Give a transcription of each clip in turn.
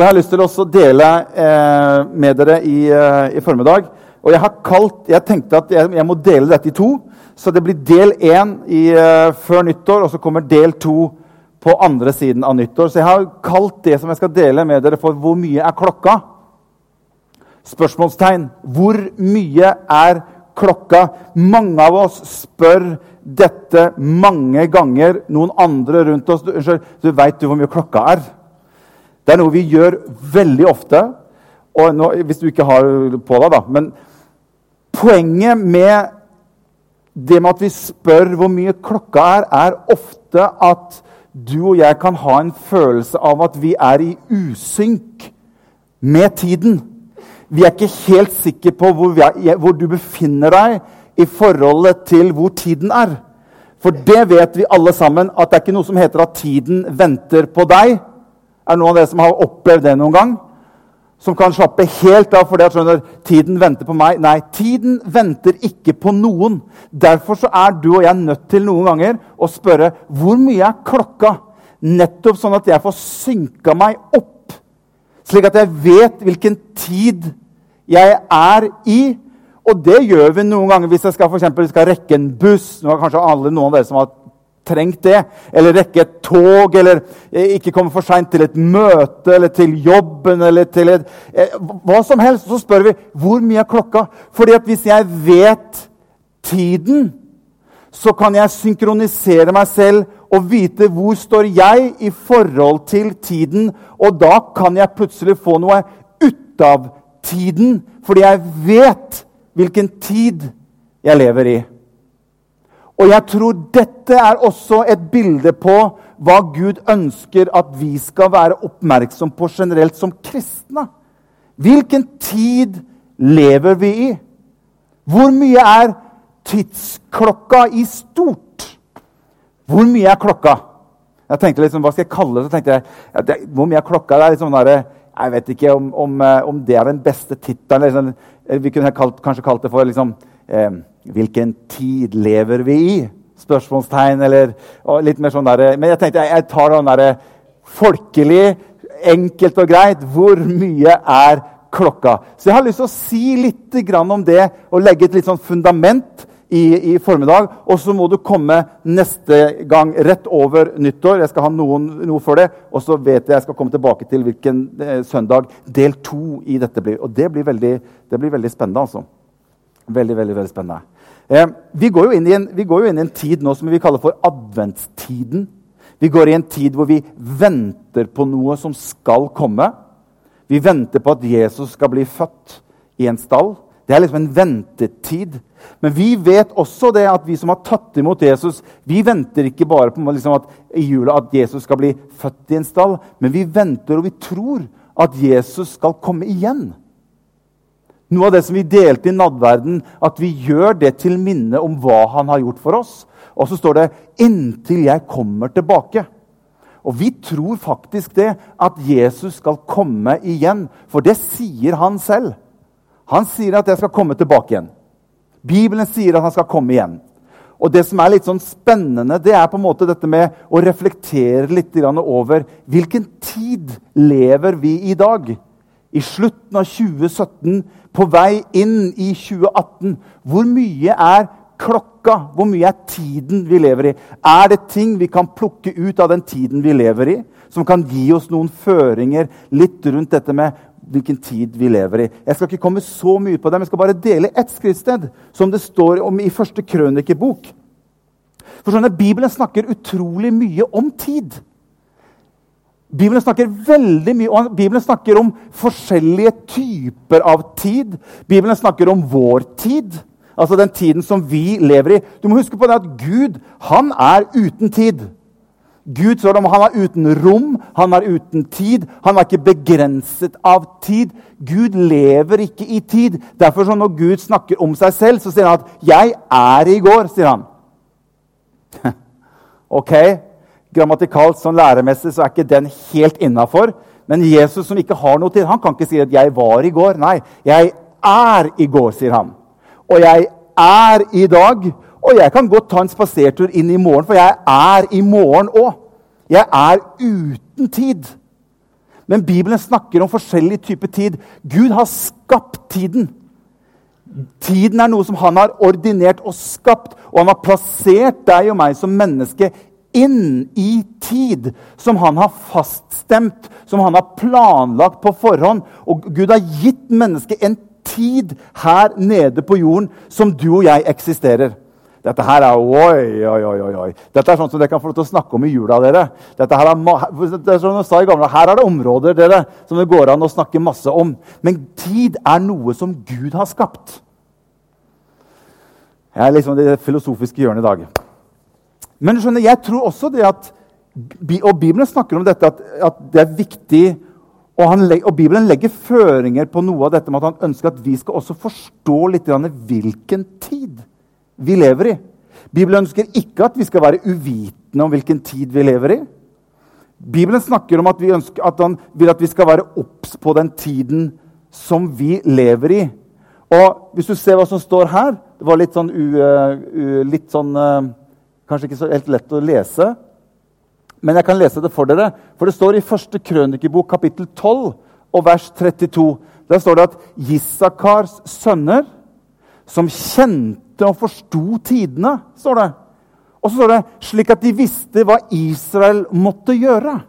jeg har lyst til å dele eh, med dere i, eh, i, formiddag. Og jeg, har kalt, jeg tenkte at jeg, jeg, må dele dette i to. Så det blir del én eh, før nyttår, og så kommer del to på andre siden av nyttår. Så jeg har kalt det som jeg skal dele med dere, for 'Hvor mye er klokka?' Spørsmålstegn. Hvor mye er klokka? Mange av oss spør dette mange ganger. Noen andre rundt oss du, du veit hvor mye klokka er? Det er noe vi gjør veldig ofte. nå, Hvis du ikke har på deg, da. Men poenget med det med at vi spør hvor mye klokka er, er ofte at du og jeg kan ha en følelse av at vi er i usynk med tiden. Vi er ikke helt sikre på hvor, er, hvor du befinner deg i forholdet til hvor tiden er. For det vet vi alle sammen, at det er ikke noe som heter at tiden venter på deg. Er det noen av dere som har opplevd det noen gang? Som kan slappe helt av fordi at skjønner, tiden venter på meg? Nei, tiden venter ikke på noen. Derfor så er du og jeg nødt til noen ganger å spørre hvor mye er klokka? Nettopp sånn at jeg får synka meg opp, slik at jeg vet hvilken tid jeg er i. Og det gjør vi noen ganger hvis jeg skal, for eksempel, skal rekke en buss. Nå har kanskje alle noen av dere som har trengt det. Eller rekke et tog, eller eh, ikke komme for seint til et møte eller til jobben. eller til et, eh, Hva som helst. Så spør vi hvor mye er klokka. Fordi at hvis jeg vet tiden, så kan jeg synkronisere meg selv og vite hvor står jeg i forhold til tiden. Og da kan jeg plutselig få noe ut av tiden, fordi jeg vet hvilken tid jeg lever i. Og jeg tror dette er også et bilde på hva Gud ønsker at vi skal være oppmerksom på generelt som kristne. Hvilken tid lever vi i? Hvor mye er tidsklokka i stort? Hvor mye er klokka? Jeg tenkte liksom, Hva skal jeg kalle det? Så tenkte jeg, ja, det, Hvor mye er klokka? Det er liksom der, jeg vet ikke om, om, eh, om det er den beste tittelen. Liksom, vi kunne kalt, kanskje kalt det for liksom, eh, Hvilken tid lever vi i? Spørsmålstegn. eller litt mer sånn der, Men jeg tenkte jeg, jeg tar den derre folkelig, enkelt og greit. Hvor mye er klokka? Så jeg har lyst til å si litt om det og legge et litt sånn fundament i, i, formiddag. Og så må du komme neste gang rett over nyttår. Jeg skal ha noen, noe for det. Og så vet jeg jeg skal komme tilbake til hvilken eh, søndag del to i dette blir. Og det blir veldig, det blir veldig spennende, altså. Veldig, veldig, veldig spennende. Eh, vi, går en, vi, går jo inn i en tid nå som vi kaller for adventstiden. Vi går i en tid hvor vi venter på noe som skal komme. Vi venter på at Jesus skal bli født i en stall. Det er liksom en ventetid. Men vi vet også det at vi som har tatt imot Jesus, vi venter ikke bare på liksom at, i jula at Jesus skal bli født i en stall, men vi venter og vi tror at Jesus skal komme igjen. Noe av det som vi delte i nadverden, at vi gjør det til minne om hva han har gjort for oss. Og så står det 'inntil jeg kommer tilbake'. Og vi tror faktisk det, at Jesus skal komme igjen. For det sier han selv. Han sier at 'jeg skal komme tilbake igjen'. Bibelen sier at han skal komme igjen. Og det som er litt sånn spennende, det er på en måte dette med å reflektere litt over hvilken tid lever vi i dag. I slutten av 2017 på vei inn i 2018. Hvor mye er klokka? Hvor mye er tiden vi lever i? Er det ting vi kan plukke ut av den tiden vi lever i, som kan gi oss noen føringer litt rundt dette med hvilken tid vi lever i? Jeg skal ikke komme så mye på det, men jeg skal bare dele ett skriftsted, som det står om i første krønikebok. For sånn Bibelen snakker utrolig mye om tid. Bibelen snakker veldig mye og Bibelen snakker om forskjellige typer av tid. Bibelen snakker om vår tid, altså den tiden som vi lever i. Du må huske på det at Gud han er uten tid. Gud står om han er uten rom, han er uten tid. Han er ikke begrenset av tid. Gud lever ikke i tid. Derfor så når Gud snakker om seg selv, så sier han at 'jeg er i går'. sier han. ok, Grammatikalt sånn læremessig så er ikke den helt innafor. Men Jesus som ikke har noe til, han kan ikke si at 'jeg var i går'. Nei, 'jeg er i går', sier han. Og 'jeg er i dag'. Og jeg kan godt ta en spasertur inn i morgen, for jeg er i morgen òg. Jeg er uten tid. Men Bibelen snakker om forskjellig type tid. Gud har skapt tiden. Tiden er noe som han har ordinert og skapt, og han har plassert deg og meg som menneske inn i tid som han har faststemt, som han har planlagt på forhånd. Og Gud har gitt mennesket en tid her nede på jorden som du og jeg eksisterer. Dette her er oi, oi, oi, oi. Dette er sånn som dere kan få lov til å snakke om i jula. dere. Dette Her er, det er som jeg sa i gamle, her er det områder dere, som det går an å snakke masse om. Men tid er noe som Gud har skapt. Jeg er liksom det filosofiske hjørnet i dag. Men skjønner, jeg tror også det at Og Bibelen snakker om dette at, at det er viktig og, han, og, Bibelen legger føringer på noe av dette med at han ønsker at vi skal også forstå litt hvilken tid vi lever i. Bibelen ønsker ikke at vi skal være uvitende om hvilken tid vi lever i. Bibelen snakker om at, ønsker, at han vil at vi skal være obs på den tiden som vi lever i. Og hvis du ser hva som står her Det var litt sånn, u, u, litt sånn Kanskje ikke så helt lett å lese, men jeg kan lese det for dere. For det står i første krønikebok, kapittel 12, og vers 32. Der står det at Jissakars sønner, som kjente og forsto tidene, står det. Og så står det slik at de visste hva Israel måtte gjøre.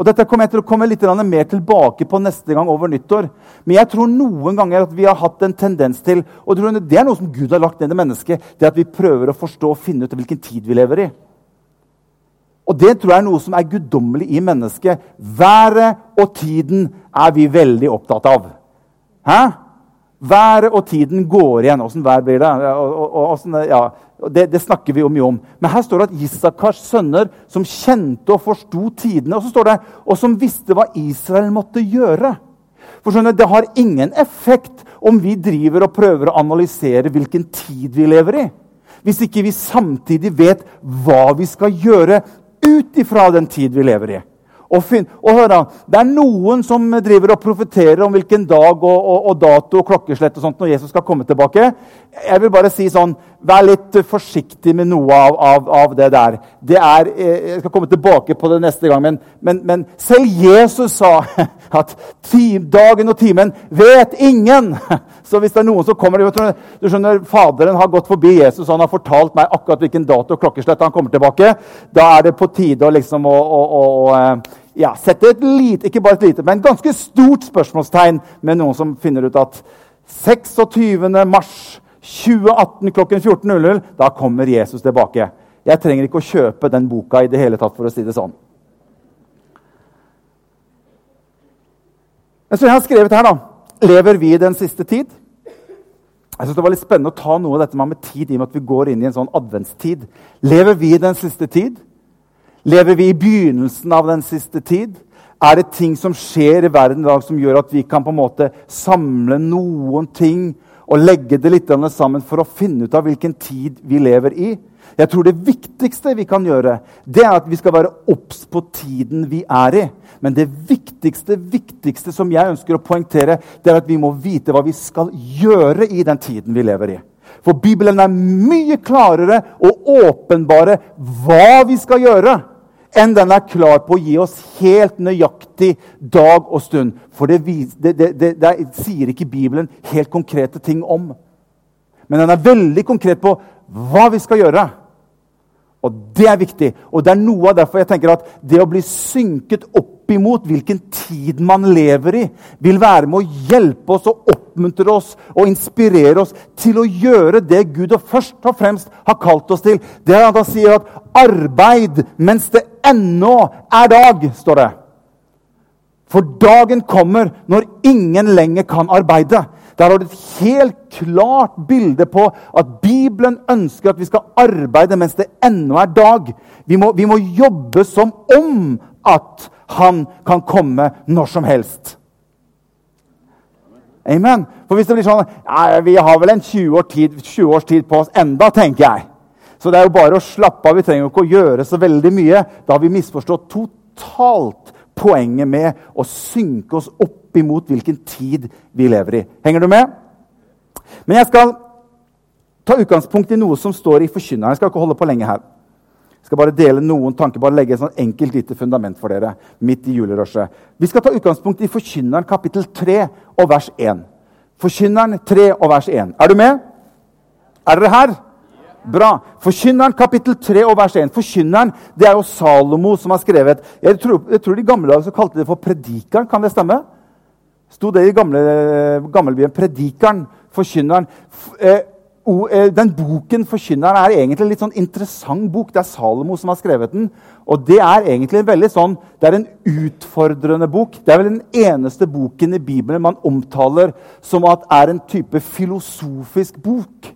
Og Dette kommer jeg til å komme litt mer tilbake på neste gang over nyttår. Men jeg tror noen ganger at vi har hatt en tendens til og Det er noe som Gud har lagt ned i mennesket. det At vi prøver å forstå og finne ut hvilken tid vi lever i. Og det tror jeg er noe som er guddommelig i mennesket. Været og tiden er vi veldig opptatt av. Hæ? Været og tiden går igjen. Åssen vær blir det? Og, og, og, ja, det, det, snakker vi jo mye om. Men her står det at Isakars sønner, som kjente og forsto tidene, og så står det, og som visste hva Israel måtte gjøre. For skjønner, Det har ingen effekt om vi driver og prøver å analysere hvilken tid vi lever i. Hvis ikke vi samtidig vet hva vi skal gjøre ut ifra den tid vi lever i. Og, og hør da, Det er noen som driver og profeterer om hvilken dag og, og, og, dato og klokkeslett og sånt når Jesus skal komme tilbake. Jeg vil bare si sånn, Vær litt forsiktig med noe av, av, av det der. Det er, eh, jeg skal komme tilbake på det neste gang, men, men, men selv Jesus sa at dagen og timen vet ingen. Så hvis det er noen som kommer du skjønner, Faderen har gått forbi Jesus og han har fortalt meg akkurat hvilken dato og klokkeslett han kommer tilbake. Da er det på tide å liksom å, å, å eh, ja, sette et lite, ikke bare et lite, men ganske stort spørsmålstegn med noen som finner ut at 26. mars 2018 klokken 14.00, da kommer Jesus tilbake. Jeg trenger ikke å kjøpe den boka i det hele tatt, for å si det sånn. Men så jeg har skrevet her, da Lever vi i den siste tid? Jeg synes Det var litt spennende å ta noe av dette med tid i og med at vi går inn i en sånn adventstid. Lever vi i den siste tid? Lever vi i begynnelsen av den siste tid? Er det ting som skjer i verden i dag som gjør at vi kan på en måte samle noen ting og legge det litt sammen for å finne ut av hvilken tid vi lever i? Jeg tror det viktigste vi kan gjøre, det er at vi skal være obs på tiden vi er i. Men det viktigste viktigste som jeg ønsker å poengtere, det er at vi må vite hva vi skal gjøre i den tiden vi lever i. For Bibelen er mye klarere og åpenbare hva vi skal gjøre, enn den er klar på å gi oss helt nøyaktig dag og stund. For det, det, det, det, sier ikke Bibelen helt konkrete ting om. Men den er veldig konkret på hva vi skal gjøre. Og det er viktig. Og det er noe av derfor jeg tenker at det å bli synket opp imot hvilken tid man lever i, vil være med å hjelpe oss og oppmuntre oss og inspirere oss til å gjøre det Gud og først og fremst har kalt oss til. Det er at han sier at 'arbeid mens det ennå er dag', står det. For dagen kommer når ingen lenger kan arbeide. Der har du et helt klart bilde på at Bibelen ønsker at vi skal arbeide mens det ennå er dag. Vi må, vi må jobbe som om at han kan komme når som helst. Amen. For hvis det blir sånn ja, Vi har vel en 20, år tid, 20 års tid på oss enda, tenker jeg. Så det er jo bare å slappe av. Vi trenger ikke å gjøre så veldig mye. Da har vi misforstått totalt poenget med å synke oss opp imot hvilken tid vi lever i. Henger du med? Men jeg skal ta utgangspunkt i noe som står i Forkynneren. Jeg skal ikke holde på lenge her. Jeg skal bare dele noen tanker, bare legge et sånn enkelt lite fundament for dere. midt i julerushet. Vi skal ta utgangspunkt i Forkynneren kapittel 3 og vers 1. Forkynneren 3 og vers 1. Er du med? Er dere her? Bra. Forkynneren kapittel 3 og vers 1. Forkynneren det er jo Salomo som har skrevet. Jeg tror, jeg tror de gamle dager kalte det for Predikeren. Kan det stemme? Sto det i gamle, gammelbyen? Predikeren, forkynneren. Eh, eh, den boken, 'Forkynneren', er egentlig en litt sånn interessant bok. Det er Salomo som har skrevet den. Og det er egentlig en veldig sånn, det er en utfordrende bok. Det er vel den eneste boken i Bibelen man omtaler som at er en type filosofisk bok.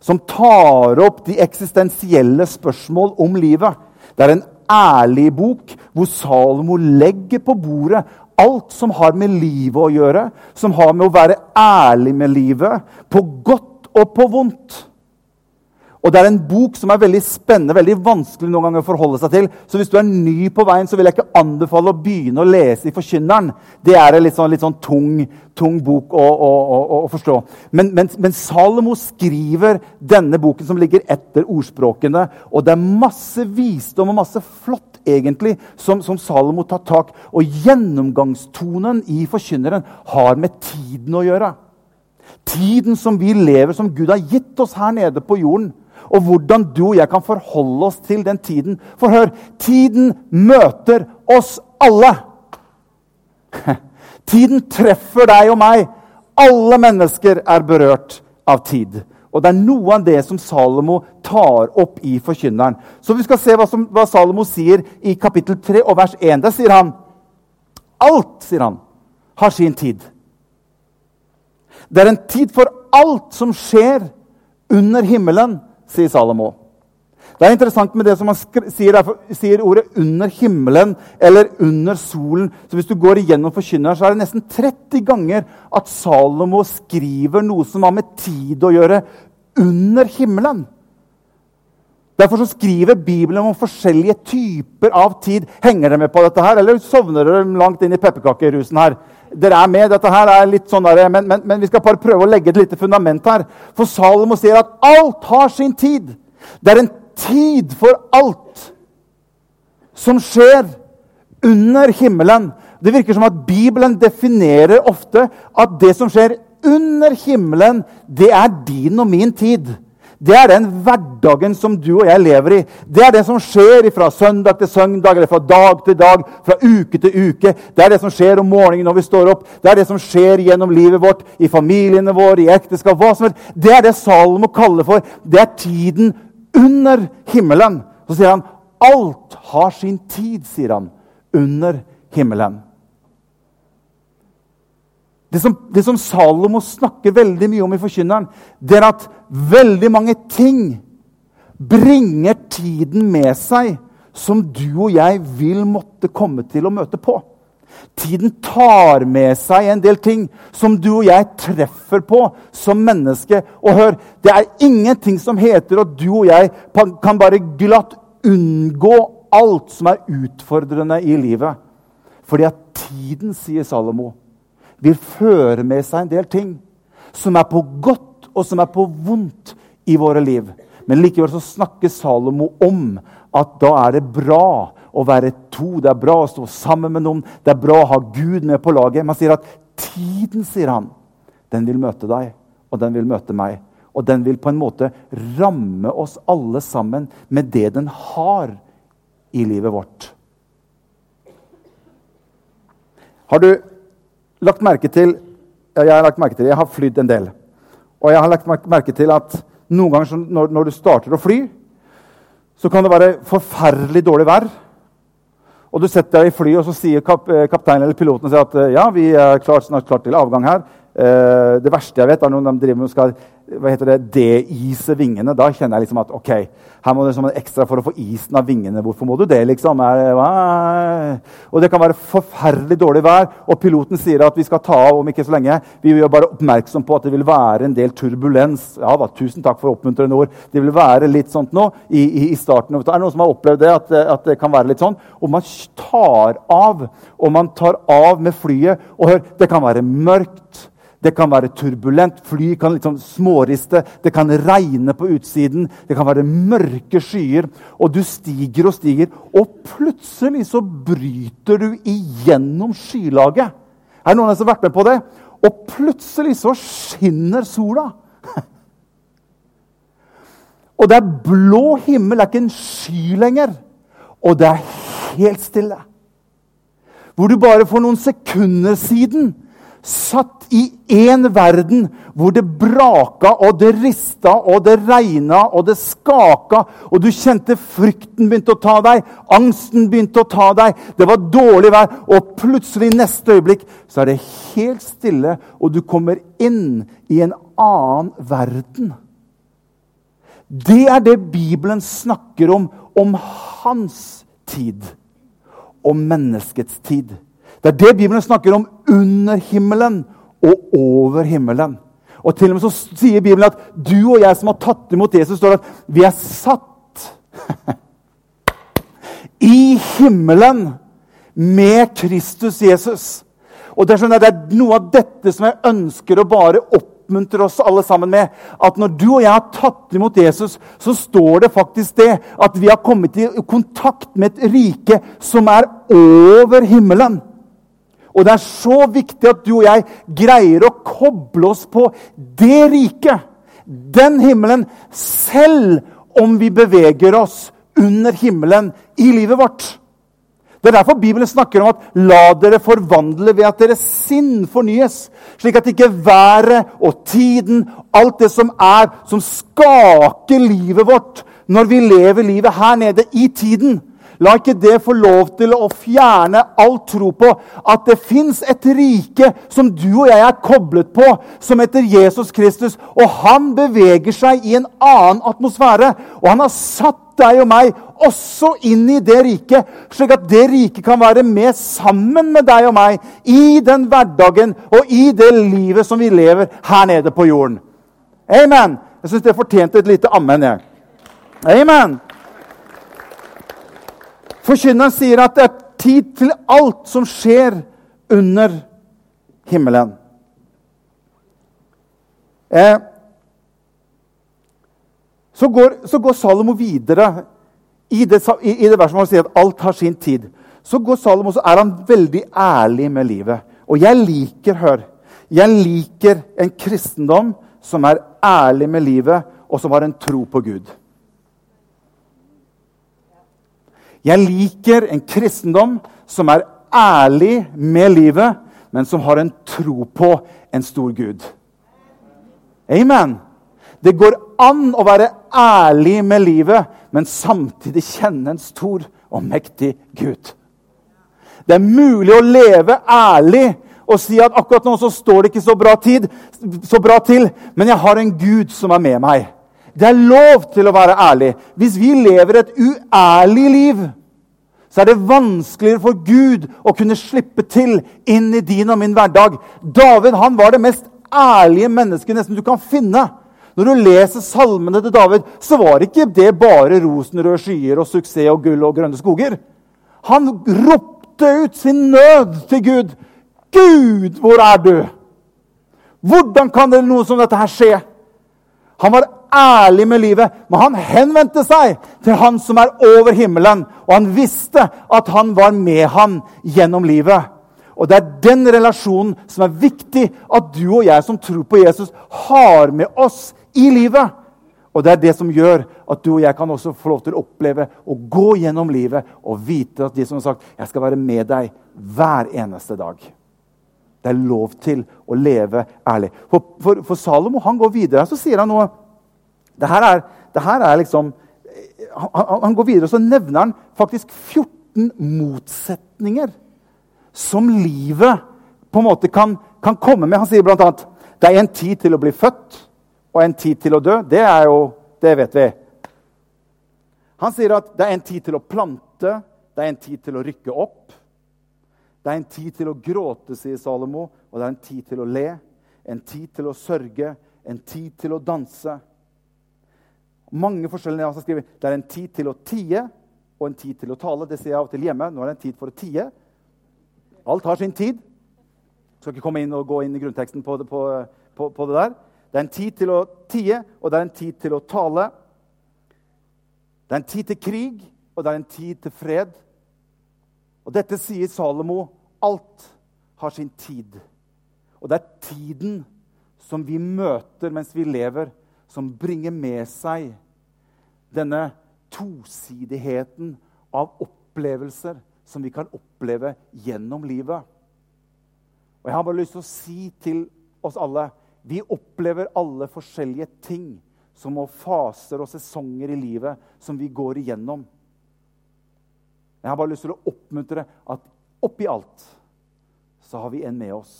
Som tar opp de eksistensielle spørsmål om livet. Det er en ærlig bok hvor Salomo legger på bordet alt som har med livet å gjøre, som har med å være ærlig med livet, på godt og på vondt. Og Det er en bok som er veldig spennende, veldig vanskelig noen ganger å forholde seg til. Så hvis du er ny på veien, så vil jeg ikke anbefale å begynne å lese i Forkynneren. Det er en litt sånn, litt sånn tung, tung, bok å, å, å, å forstå. Men, men, men, Salomo skriver denne boken som ligger etter ordspråkene. Og det er masse visdom og masse flott egentlig som, som Salomo tar tak Og gjennomgangstonen i Forkynneren har med tiden å gjøre. Tiden som vi lever, som Gud har gitt oss her nede på jorden og hvordan du og jeg kan forholde oss til den tiden. For hør, tiden møter oss alle. Tiden treffer deg og meg. Alle mennesker er berørt av tid. Og Det er noe av det som Salomo tar opp i Forkynneren. Så vi skal se hva, som, hva Salomo sier i kapittel 3 og vers 1. Der sier han Alt, sier han, har sin tid. Det er en tid for alt som skjer under himmelen sier Salomo. Det er interessant med det som han sier, derfor, sier ordet 'under himmelen' eller 'under solen'. Så Hvis du går igjennom forkynneren, så er det nesten 30 ganger at Salomo skriver noe som har med tid å gjøre, under himmelen. Derfor så skriver Bibelen om forskjellige typer av tid. Henger dere med på dette her, eller sovner dere langt inn i pepperkakerusen her? Dere er med. Dette her er litt sånn der, men, men, men, vi skal bare prøve å legge et lite fundament her. For Salomo sier at alt har sin tid. Det er en tid for alt som skjer under himmelen. Det virker som at Bibelen definerer ofte at det som skjer under himmelen, det er din og min tid. Det er den hverdagen som du og jeg lever i. Det er det som skjer fra søndag til søndag, eller fra dag til dag, fra uke til uke. Det er det som skjer om morgenen når vi står opp. Det er det som skjer gjennom livet vårt, i familiene våre, i ekteskap. hva som helst. Det er det Salomo kaller for Det er tiden under himmelen. Så sier han alt har sin tid, sier han, under himmelen. Det som, det som, Salomo snakker veldig mye om i Forkynneren, det er at veldig mange ting bringer tiden med seg som du og jeg vil måtte komme til å møte på. Tiden tar med seg en del ting som du og jeg treffer på som menneske. Og hør, det er ingenting som heter at du og jeg kan bare glatt unngå alt som er utfordrende i livet. Fordi at tiden, sier Salomo, vil føre med seg en del ting som er på godt og som er på vondt i våre liv. Men likevel så snakker Salomo om at da er det bra å være to. Det er bra å stå sammen med noen. Det er bra å ha Gud med på laget. Man sier at tiden, sier han, den vil møte deg, og den vil møte meg. Og den vil på en måte ramme oss alle sammen med det den har i livet vårt. Har du lagt merke til jeg har lagt merke til, jeg har flydd en del. Og jeg har lagt merke til at noen ganger når, når, du starter å fly, så kan det være forferdelig dårlig vær. Og du setter deg i flyet, og så sier kap, eh, kapteinen eller piloten at ja, vi er klart, snart klart til avgang her. Eh, det verste jeg vet, er når de driver med skal hva heter det, deise vingene. Da kjenner jeg liksom at ok, her må det en ekstra for å få isen av vingene. Hvorfor må du det, liksom? Og det kan være forferdelig dårlig vær, og piloten sier at vi skal ta av om ikke så lenge. Vi gjør bare oppmerksom på at det vil være en del turbulens. Ja da, tusen takk for oppmuntrende ord. Det vil være litt sånt nå i, i, i starten. Er det noen som har opplevd det? At, at, det kan være litt sånn? Og man tar av, og man tar av med flyet. Og hør, det kan være mørkt. Det kan være turbulent, fly kan liksom småriste, det kan regne på utsiden, det kan være mørke skyer, og du stiger og stiger, og plutselig så bryter du igjennom skylaget. Er det noen som har vært med på det? Og plutselig så skinner sola. Og det er blå himmel, det er ikke en sky lenger. Og det er helt stille. Hvor du bare for noen sekunder siden satt i én verden hvor det braka og det rista og det regna og det skaka, og du kjente frykten begynte å ta deg, angsten begynte å ta deg, det var dårlig vær, og plutselig neste øyeblikk så er det helt stille, og du kommer inn i en annen verden. Det er det Bibelen snakker om, om hans tid. Om menneskets tid. Det er det Bibelen snakker om under himmelen og over himmelen. Og til og med så sier Bibelen at du og jeg som har tatt imot Jesus, står at vi er satt i himmelen med Kristus Jesus. Og Det sånn det er noe av dette som jeg ønsker å bare oppmuntre oss alle sammen med. At når du og jeg har tatt imot Jesus, så står det faktisk det at vi har kommet i kontakt med et rike som er over himmelen. Og det er så viktig at du og jeg greier å koble oss på det riket, den himmelen, selv om vi beveger oss under himmelen i livet vårt. Det er derfor Bibelen snakker om at 'la dere forvandle ved at deres sinn fornyes', slik at ikke været og tiden, alt det som er, som skaker livet vårt når vi lever livet her nede i tiden, La ikke det få lov til å fjerne all tro på at det fins et rike som du og jeg er koblet på, som heter Jesus Kristus. Og han beveger seg i en annen atmosfære. Og han har satt deg og meg også inn i det riket, slik at det riket kan være med sammen med deg og meg i den hverdagen og i det livet som vi lever her nede på jorden. Amen. Jeg syns det fortjente et lite amen. jeg. Amen. Forkynneren sier at det er tid til alt som skjer under himmelen. Eh, så, går, så, går, Salomo videre i det, i, det verset hvor han sier at alt har sin tid. Så går Salomo, så er han veldig ærlig med livet. Og jeg liker, hør, jeg liker en kristendom som er ærlig med livet, og som har en tro på Gud. Jeg liker en kristendom som er ærlig med livet, men som har en tro på en stor Gud. Amen. Det går an å være ærlig med livet, men samtidig kjenne en stor og mektig Gud. Det er mulig å leve ærlig og si at akkurat nå så står det ikke så bra, tid, så bra til, men jeg har en Gud som er med meg. Det er lov til å være ærlig. Hvis vi lever et uærlig liv, så er det vanskeligere for Gud å kunne slippe til inn i din og min hverdag. David han var det mest ærlige mennesket nesten du kan finne. Når du leser salmene til David, så var ikke det bare rosenrøde skyer og suksess og gull og grønne skoger. Han ropte ut sin nød til Gud. 'Gud, hvor er du?' Hvordan kan det noe som dette her skje? Han var ærlig med livet, men han henvendte seg til han som er over himmelen. Og han visste at han var med han gjennom livet. Og Det er den relasjonen som er viktig at du og jeg som tror på Jesus, har med oss i livet. Og det er det som gjør at du og jeg kan også få lov til å oppleve å gå gjennom livet og vite at de som har sagt 'Jeg skal være med deg hver eneste dag'. Det er lov til å leve ærlig. For, for, for Salomo han går videre så sier han noe det her er, det her er liksom han, han, går videre og så nevner han faktisk 14 motsetninger som livet på en måte kan, kan komme med. Han sier bl.a.: Det er en tid til å bli født og en tid til å dø. Det er jo Det vet vi. Han sier at det er en tid til å plante, det er en tid til å rykke opp. Det er en tid til å gråte, sier Salomo, og det er en tid til å le. En tid til å sørge, en tid til å danse. Mange forskjellige som skriver det er en tid til å tie og en tid til å tale. Det sier jeg av og til hjemme. Nå er det en tid for å tie. Alt har sin tid. skal ikke komme inn og gå inn i grunnteksten på det, på, på, på det der. Det er en tid til å tie, og det er en tid til å tale. Det er en tid til krig, og det er en tid til fred. Og dette sier Salomo. Alt har sin tid. Og det er tiden som vi møter mens vi lever, som bringer med seg denne tosidigheten av opplevelser som vi kan oppleve gjennom livet. Og Jeg har bare lyst til å si til oss alle vi opplever alle forskjellige ting som og faser og sesonger i livet som vi går igjennom. Jeg har bare lyst til å oppmuntre at oppi alt så har vi en med oss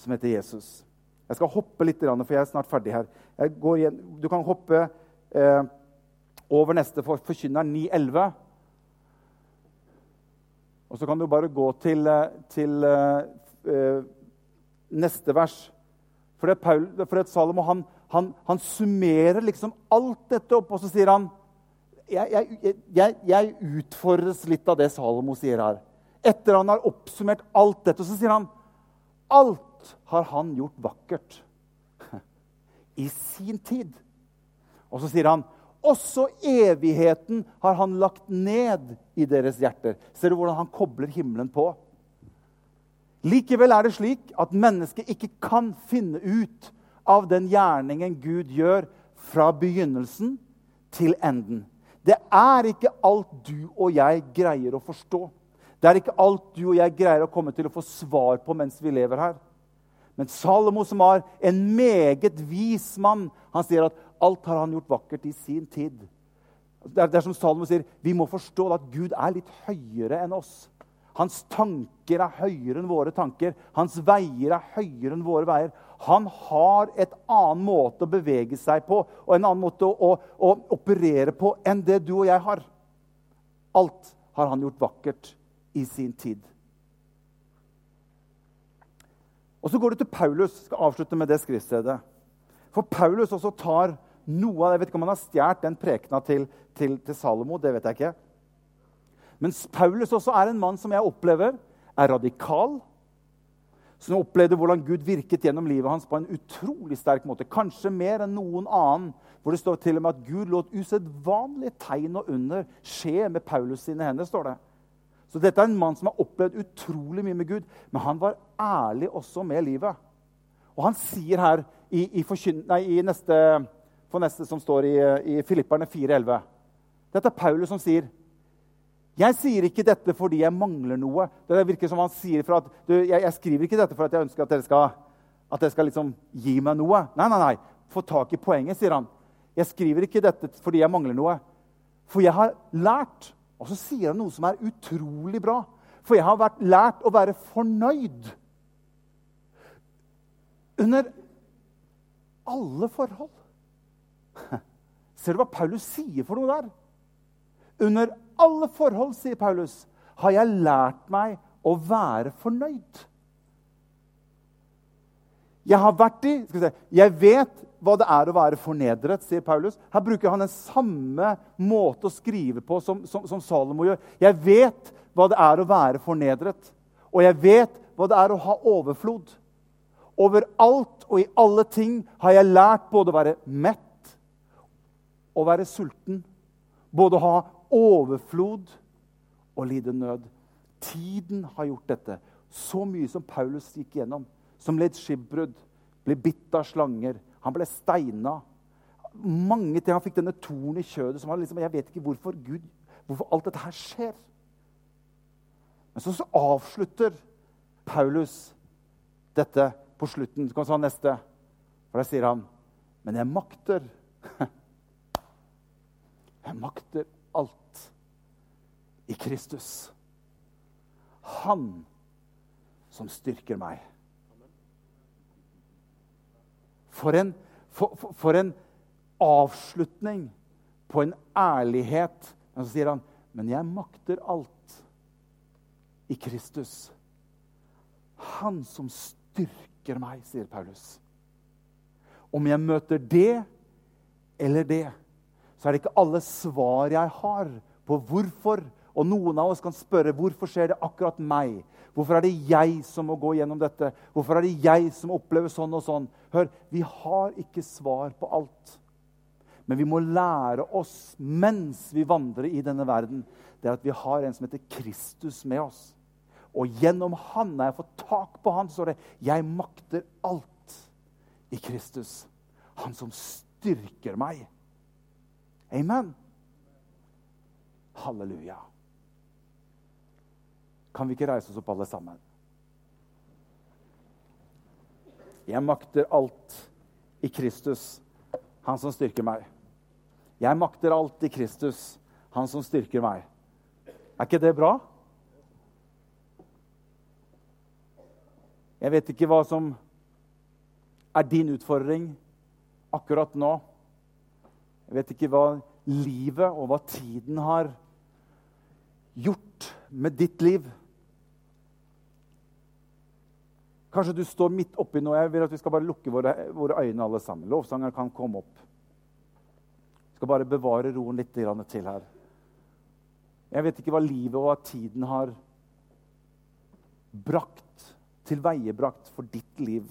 som heter Jesus. Jeg skal hoppe litt, for jeg er snart ferdig her. du kan hoppe eh, over neste for forkynner 9.11. Og så kan du bare gå til, eh, til eh, neste vers. For det Paul, for det Salomo han, han, han, summerer liksom alt dette opp, og så sier han jeg, jeg, jeg, jeg, utfordres litt av det Salomo sier her. Etter han har oppsummert alt dette, så sier han alt har han gjort vakkert i sin tid. Og så sier han også evigheten har han lagt ned i deres hjerter. Ser du hvordan han kobler himmelen på? Likevel er det slik at mennesket ikke kan finne ut av den gjerningen Gud gjør fra begynnelsen til enden. Det er ikke alt du og jeg greier å forstå. Det er ikke alt du og jeg greier å komme til å få svar på mens vi lever her. Men Salomo, som var en meget vis mann, han sier at alt har han gjort vakkert i sin tid. Det er, det er som Salomo sier, Vi må forstå at Gud er litt høyere enn oss. Hans tanker er høyere enn våre tanker. Hans veier er høyere enn våre veier. Han har et annen måte å bevege seg på og en annen måte å, å, operere på enn det du og jeg har. Alt har han gjort vakkert i sin tid. Og Så går du til Paulus. Skal avslutte med det skriftstedet. For Paulus også tar noe av det, Jeg vet ikke om han har stjålet den prekena til, til, til Salomo. det vet jeg ikke. Mens Paulus også er en mann som jeg opplever er radikal. Som opplevde hvordan Gud virket gjennom livet hans på en utrolig sterk måte. Kanskje mer enn noen annen. Hvor det står til og med at Gud lot usedvanlige tegn og under skje med Paulus sine hender. står det. Så dette er en mann som har opplevd utrolig mye med Gud. Men han var ærlig også med livet. Og han sier her i, i, nei, i neste, for neste som står i, i Filipperne 4,11 Dette er Paulus som sier jeg sier ikke dette fordi jeg mangler noe. Det virker som han sier for at, du, jeg, jeg, skriver ikke dette for at jeg ønsker at dere skal, at dere skal liksom gi meg noe. Nei, nei, nei. Få tak i poenget, sier han. Jeg skriver ikke dette fordi jeg mangler noe. For jeg har lært Og så sier han noe som er utrolig bra. For jeg har vært, lært å være fornøyd. Under alle forhold. Ser du hva Paulus sier for noe der? Under alle forhold, sier Paulus, har jeg lært meg å være fornøyd. Jeg har vært i se, Jeg vet hva det er å være fornedret, sier Paulus. Her bruker han den samme måte å skrive på som, som, som Salomo gjør. Jeg vet hva det er å være fornedret, og jeg vet hva det er å ha overflod. Overalt og i alle ting har jeg lært både å være mett og være sulten. Både å ha overflod og lide nød. Tiden har gjort dette. Så mye som Paulus gikk gjennom. Som led skipbrudd, ble bitt av slanger, han ble steina. Mange ting. Han fikk denne torn i kjødet som han liksom, Jeg vet ikke hvorfor Gud, hvorfor alt dette her skjer. Men så, så avslutter Paulus dette på slutten. Så kan vi ta neste. For der sier han Men jeg makter Jeg makter alt i Kristus. Han som styrker meg. For en, for, for, en avslutning på en ærlighet. Og så sier han, 'Men jeg makter alt i Kristus'. Han som styrker meg, sier Paulus. Om jeg møter det eller det, så er det ikke alle svar jeg har på hvorfor Og noen av oss kan spørre hvorfor skjer det akkurat meg. Hvorfor er det jeg som må gå gjennom dette? Hvorfor er det jeg som opplever sånn og sånn? Hør, vi har ikke svar på alt. Men vi må lære oss mens vi vandrer i denne verden, det er at vi har en som heter Kristus med oss. Og gjennom han, når jeg får tak på han, står det 'Jeg makter alt i Kristus'. Han som styrker meg. Amen. Halleluja. Kan vi ikke reise oss opp, alle sammen? Jeg makter alt i Kristus, han som styrker meg. Jeg makter alt i Kristus, han som styrker meg. Er ikke det bra? Jeg vet ikke hva som er din utfordring akkurat nå. Jeg vet ikke hva livet og hva tiden har gjort med ditt liv. Kanskje du står midt oppi noe. Jeg vil at vi skal bare lukke våre, våre øyne alle sammen. Lovsangeren kan komme opp. Vi skal bare bevare roen litt til her. Jeg vet ikke hva livet og hva tiden har brakt, tilveiebrakt for ditt liv.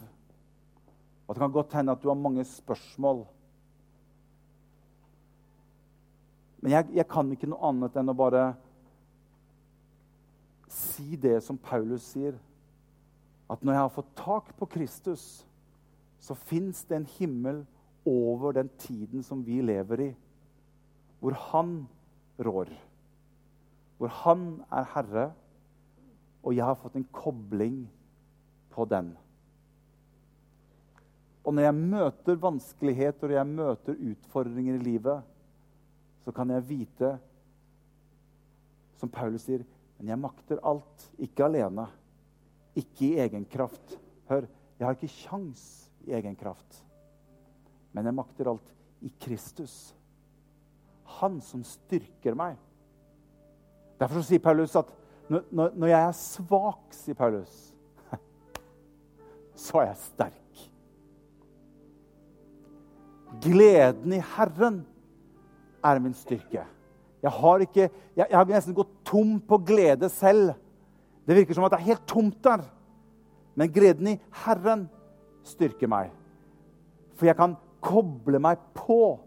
Og Det kan godt hende at du har mange spørsmål. Men jeg, jeg kan ikke noe annet enn å bare si det som Paulus sier. At når jeg har fått tak på Kristus, så fins det en himmel over den tiden som vi lever i, hvor han rår. Hvor han er herre, og jeg har fått en kobling på den. Og når jeg møter vanskeligheter og jeg møter utfordringer i livet, så kan jeg vite, som Paulus sier, men jeg makter alt. Ikke alene. Ikke i egen kraft. Hør, jeg har ikke kjangs i egen kraft. Men jeg makter alt i Kristus. Han som styrker meg. Derfor sier Paulus at når, når jeg er svak, sier Paulus, så er jeg sterk. Gleden i Herren er min styrke. Jeg har, ikke, jeg, jeg har nesten gått tom på glede selv. Det virker som at det er helt tomt der. Men gleden i Herren styrker meg. For jeg kan koble meg på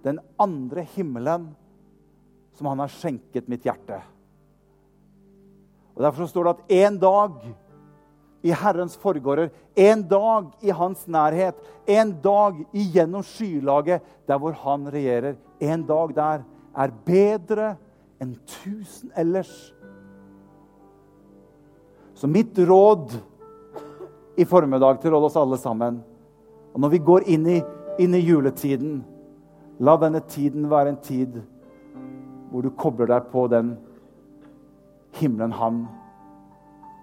den andre himmelen som han har skjenket mitt hjerte. Og Derfor står det at en dag i Herrens forgårder, en dag i hans nærhet, en dag igjennom skylaget der hvor han regjerer, en dag der er bedre enn tusen ellers. Så mitt råd i formiddag til oss alle sammen Og når vi går inn i, inn i juletiden, la denne tiden være en tid hvor du kobler deg på den himmelen han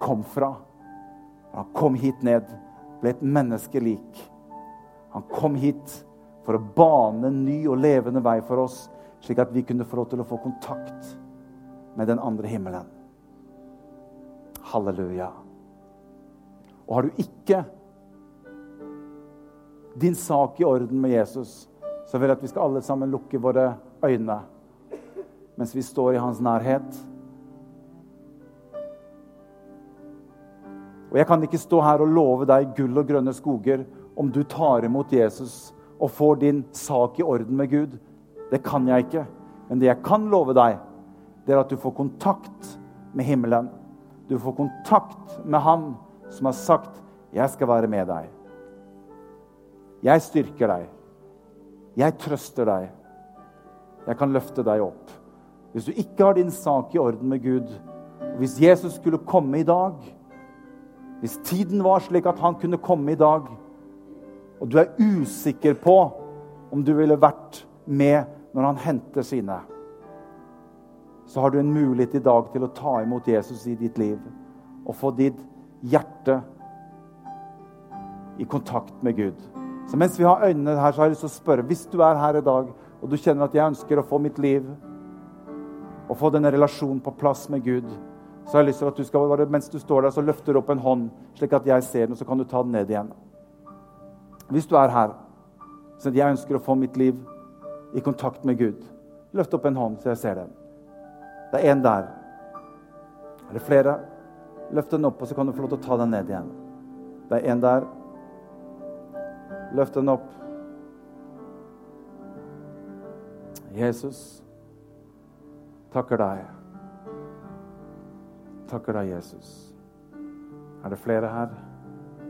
kom fra. Han kom hit ned, ble et menneske lik. Han kom hit for å bane en ny og levende vei for oss, slik at vi kunne få lov til å få kontakt med den andre himmelen. Halleluja. Og har du ikke din sak i orden med Jesus, så vil jeg at vi skal alle sammen lukke våre øyne mens vi står i hans nærhet. Og Jeg kan ikke stå her og love deg gull og grønne skoger om du tar imot Jesus og får din sak i orden med Gud. Det kan jeg ikke. Men det jeg kan love deg, det er at du får kontakt med himmelen. Du får kontakt med Han som har sagt 'Jeg skal være med deg'. Jeg styrker deg. Jeg trøster deg. Jeg kan løfte deg opp. Hvis du ikke har din sak i orden med Gud, og hvis Jesus skulle komme i dag Hvis tiden var slik at han kunne komme i dag, og du er usikker på om du ville vært med når han henter sine, så har du en mulighet i dag til å ta imot Jesus i ditt liv og få ditt hjerte i kontakt med Gud. Så mens vi har øynene her, så har jeg lyst til å spørre Hvis du er her i dag og du kjenner at jeg ønsker å få mitt liv og få denne relasjonen på plass med Gud, så har jeg lyst til at du skal bare, mens du står der, så løfter du opp en hånd, slik at jeg ser den, og så kan du ta den ned igjen. Hvis du er her, så jeg ønsker å få mitt liv i kontakt med Gud, løft opp en hånd, så jeg ser den. Det er én der. Er det flere? Løft den opp, og så kan du få lov til å ta den ned igjen. Det er én der. Løft den opp. Jesus, takker deg. Takker deg, Jesus. Er det flere her?